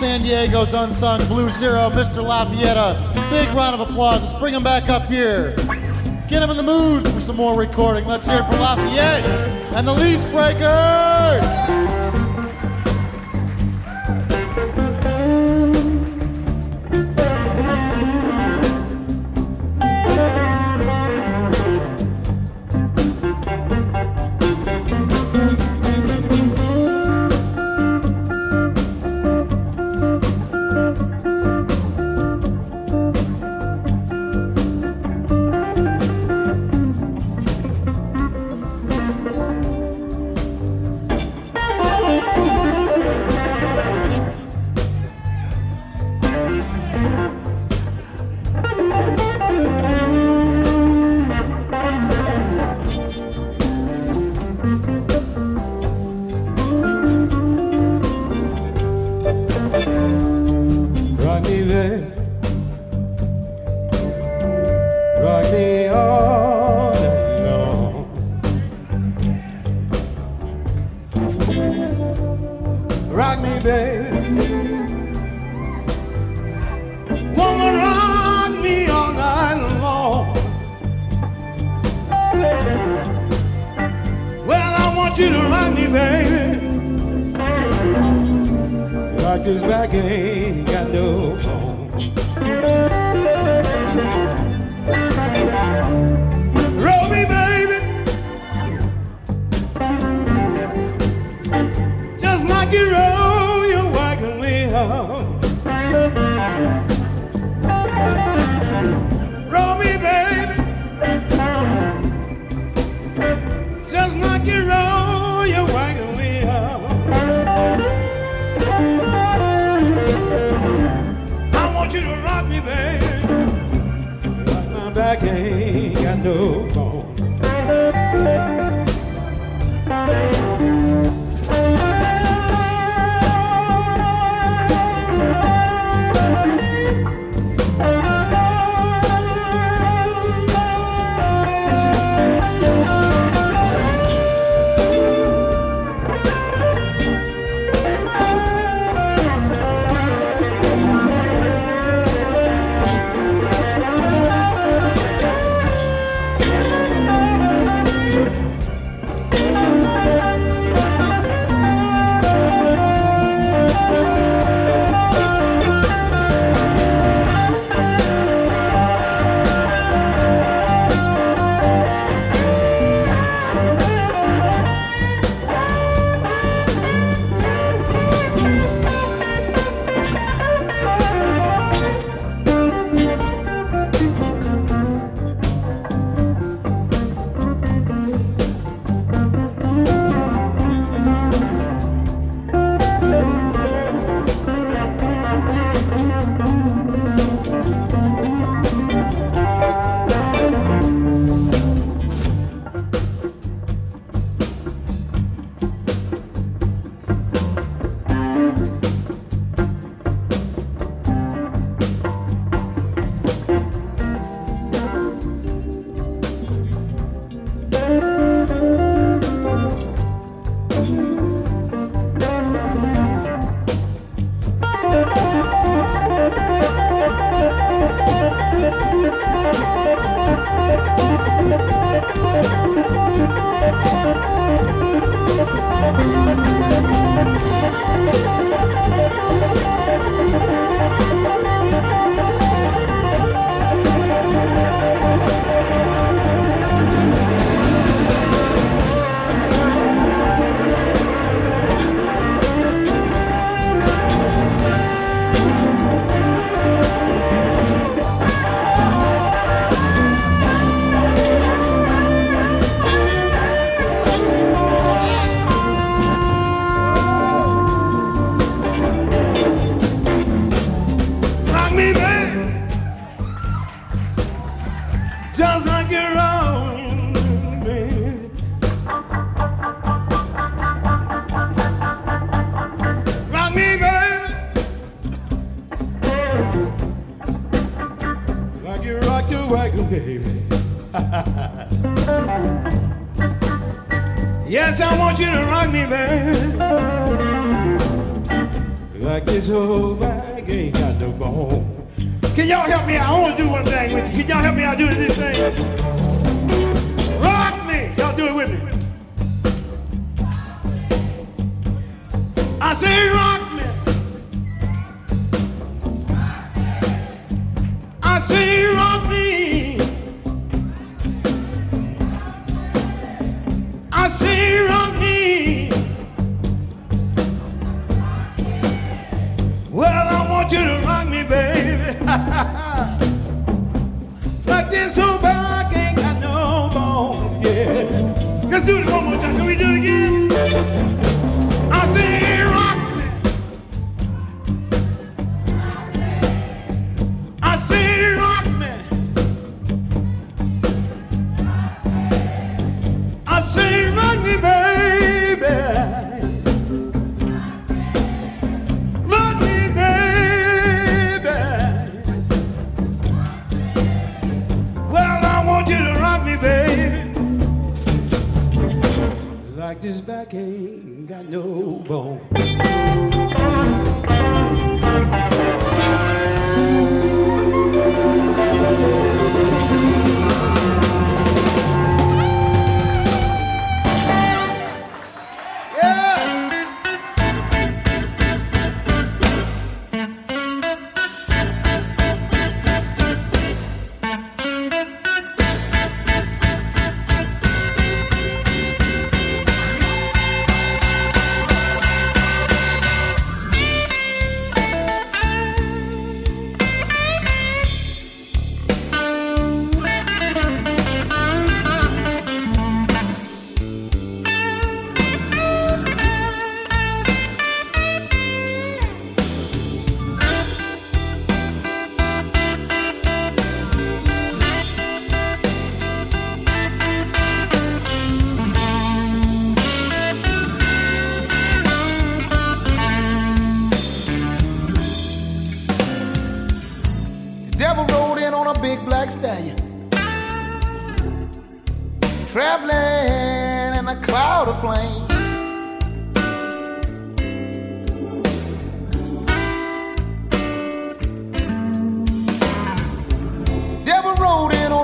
San Diego's unsung Blue Zero, Mr. Lafayette, a big round of applause. Let's bring him back up here. Get him in the mood for some more recording. Let's hear it for Lafayette and the Leasebreakers.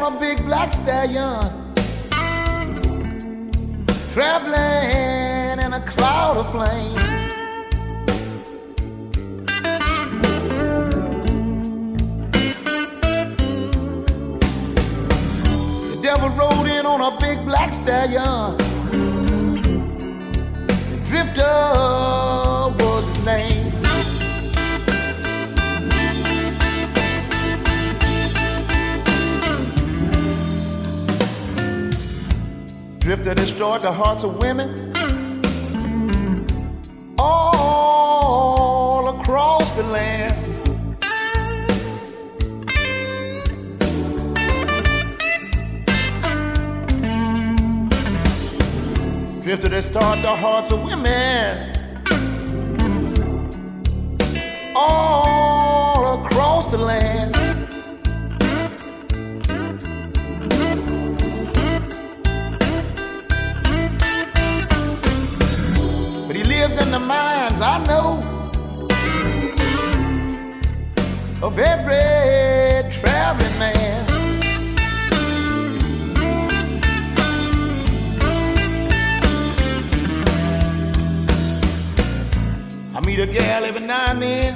A big black stallion, traveling in a cloud of flame. The devil rode in on a big black stallion. The drifter Drifter destroyed the hearts of women all across the land. And start the hearts of women all across the land. But he lives in the minds I know of every traveling man. I meet a gal every now and then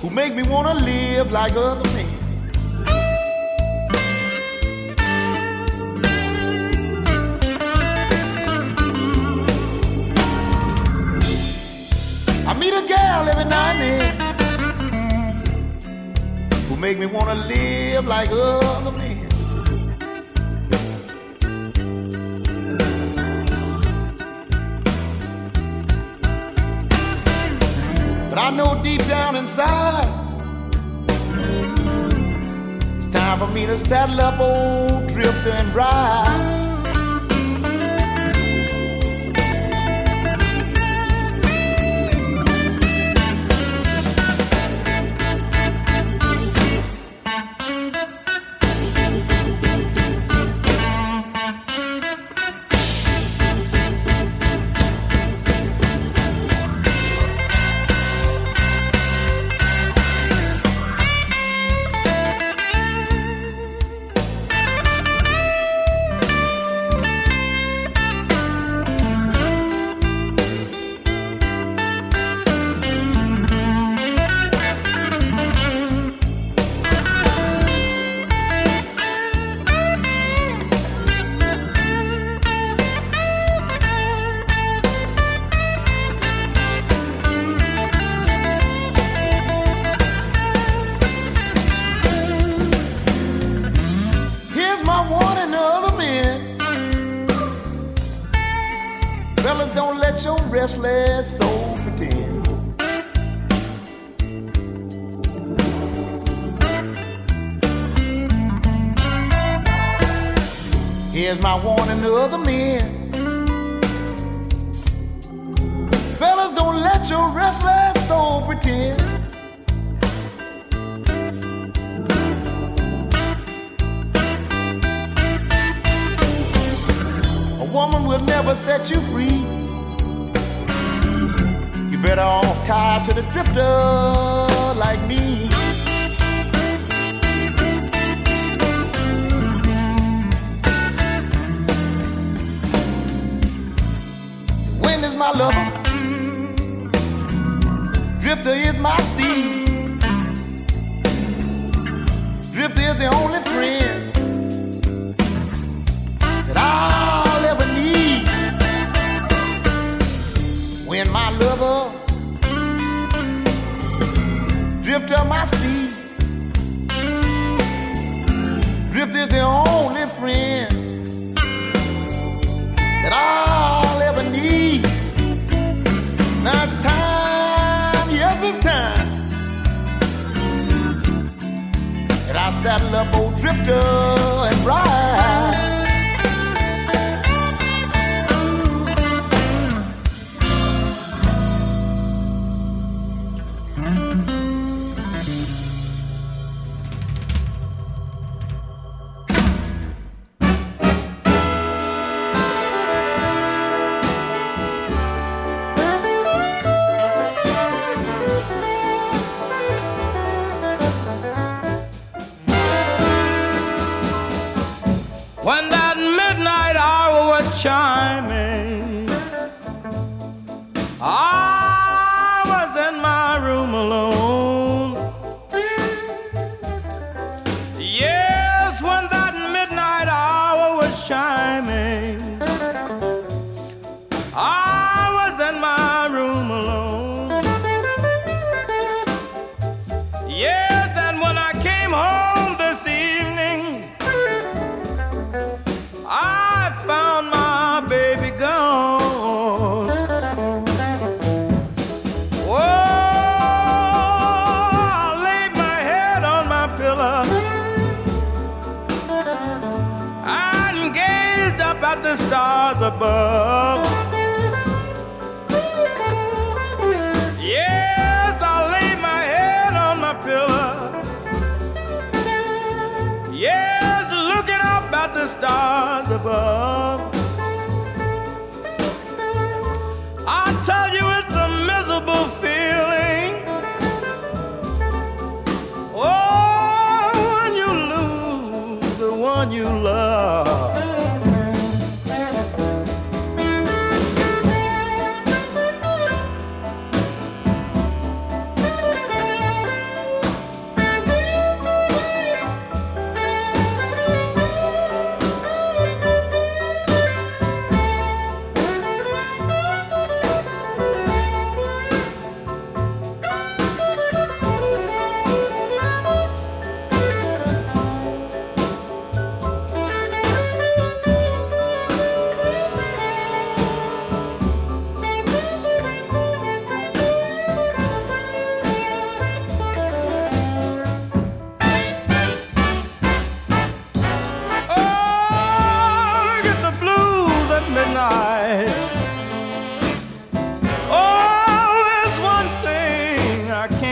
who make me wanna live like other gal every now and then who make me wanna live like other men. But I know deep down inside, it's time for me to saddle up old drifter and ride. My warning to other men. Fellas, don't let your restless soul pretend. A woman will never set you free. You better off tied to the drifter like me. Is my lover. Drifter is my steed. Drifter is the only friend that I'll ever need. When my lover drifter my steed, drifter is the only friend that I'll. Now it's time, yes, it's time that I saddle up old drifter and ride.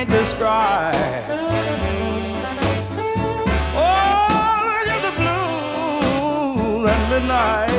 can't describe. Oh, you're the blues at midnight.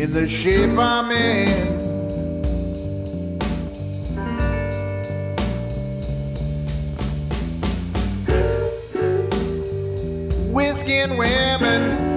in the shape I'm in. Whiskey and women.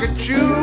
look at you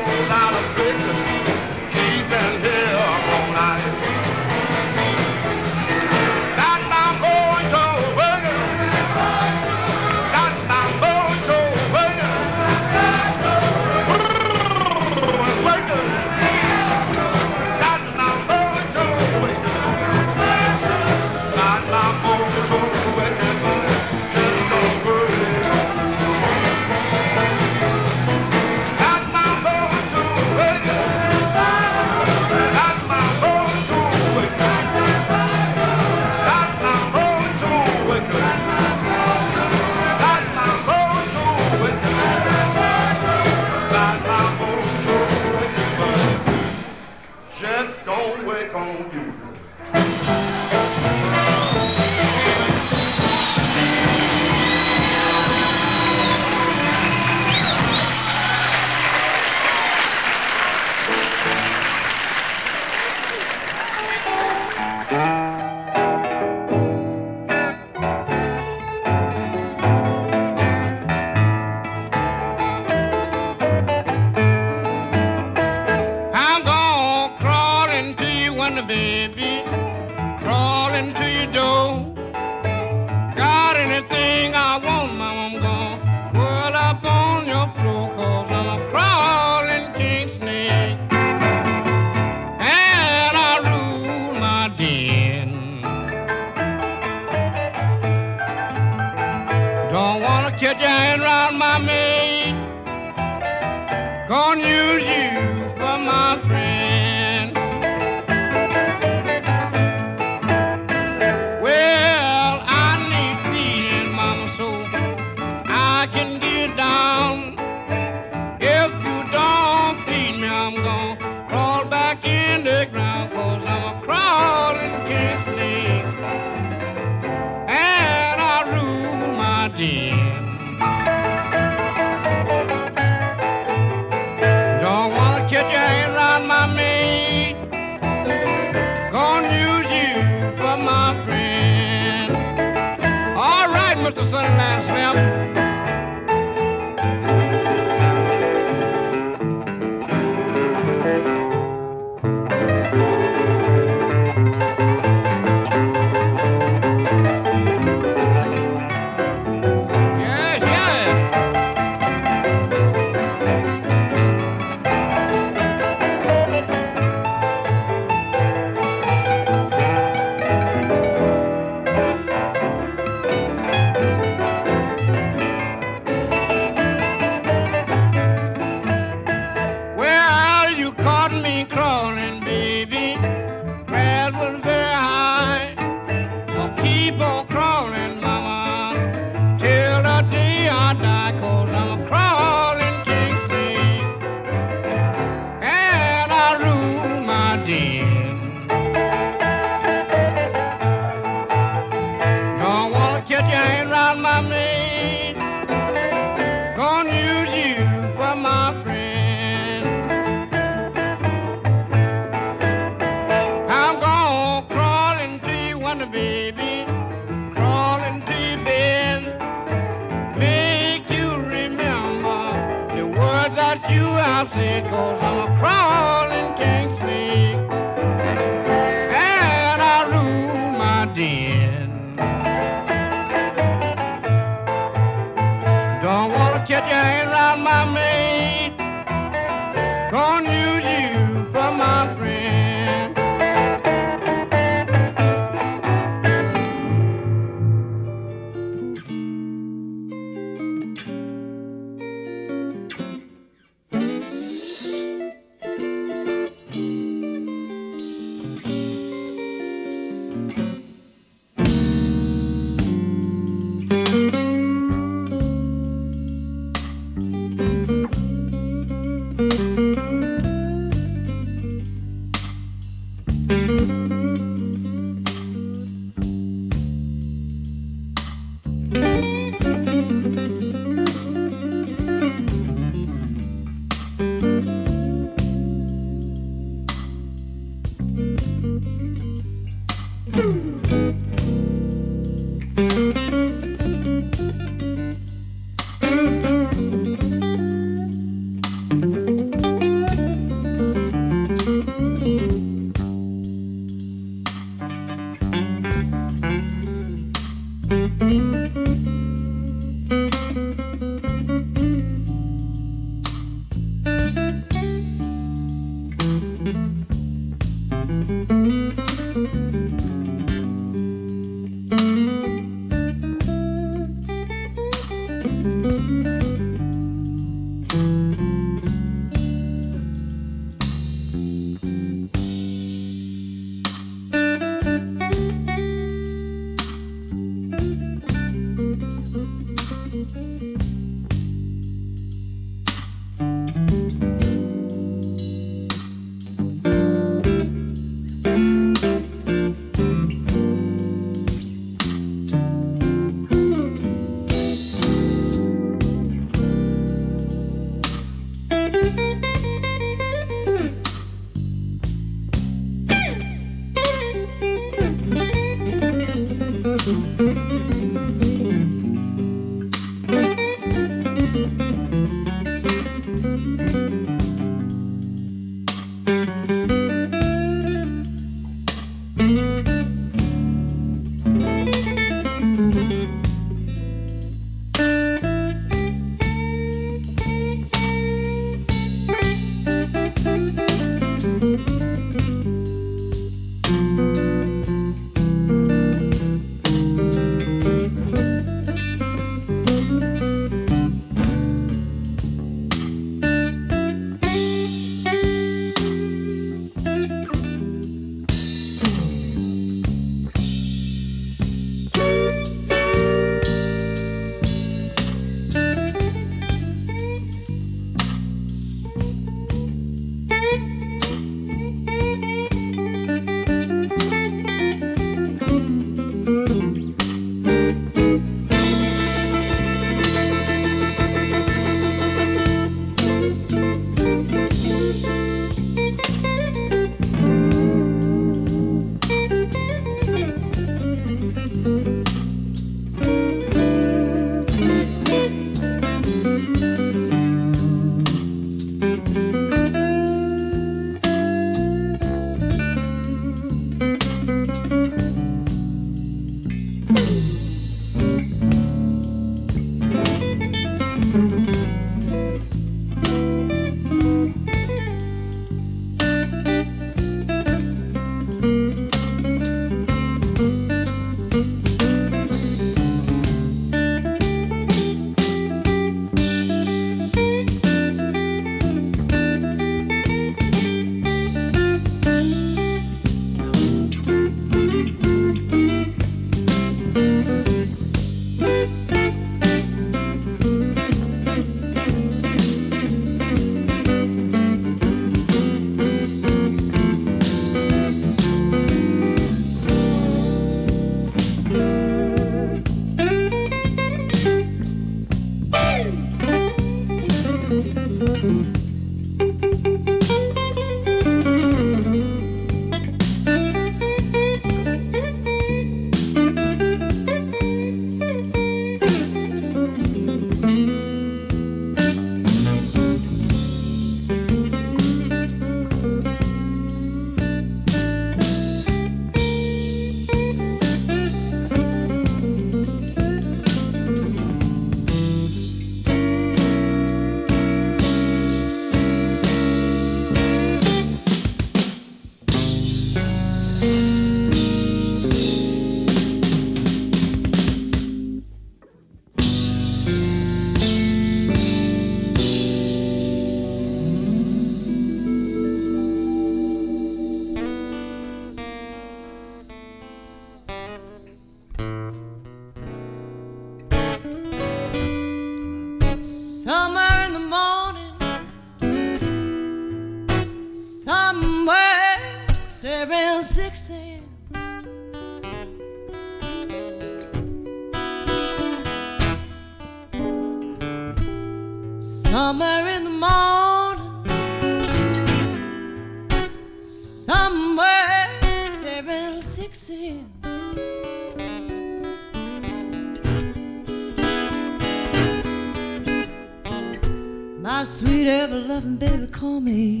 My sweet ever loving baby, call me.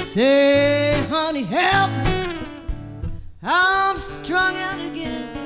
Say, honey, help. me. I'm strung out again.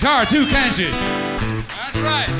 guitar too, can't you? That's right.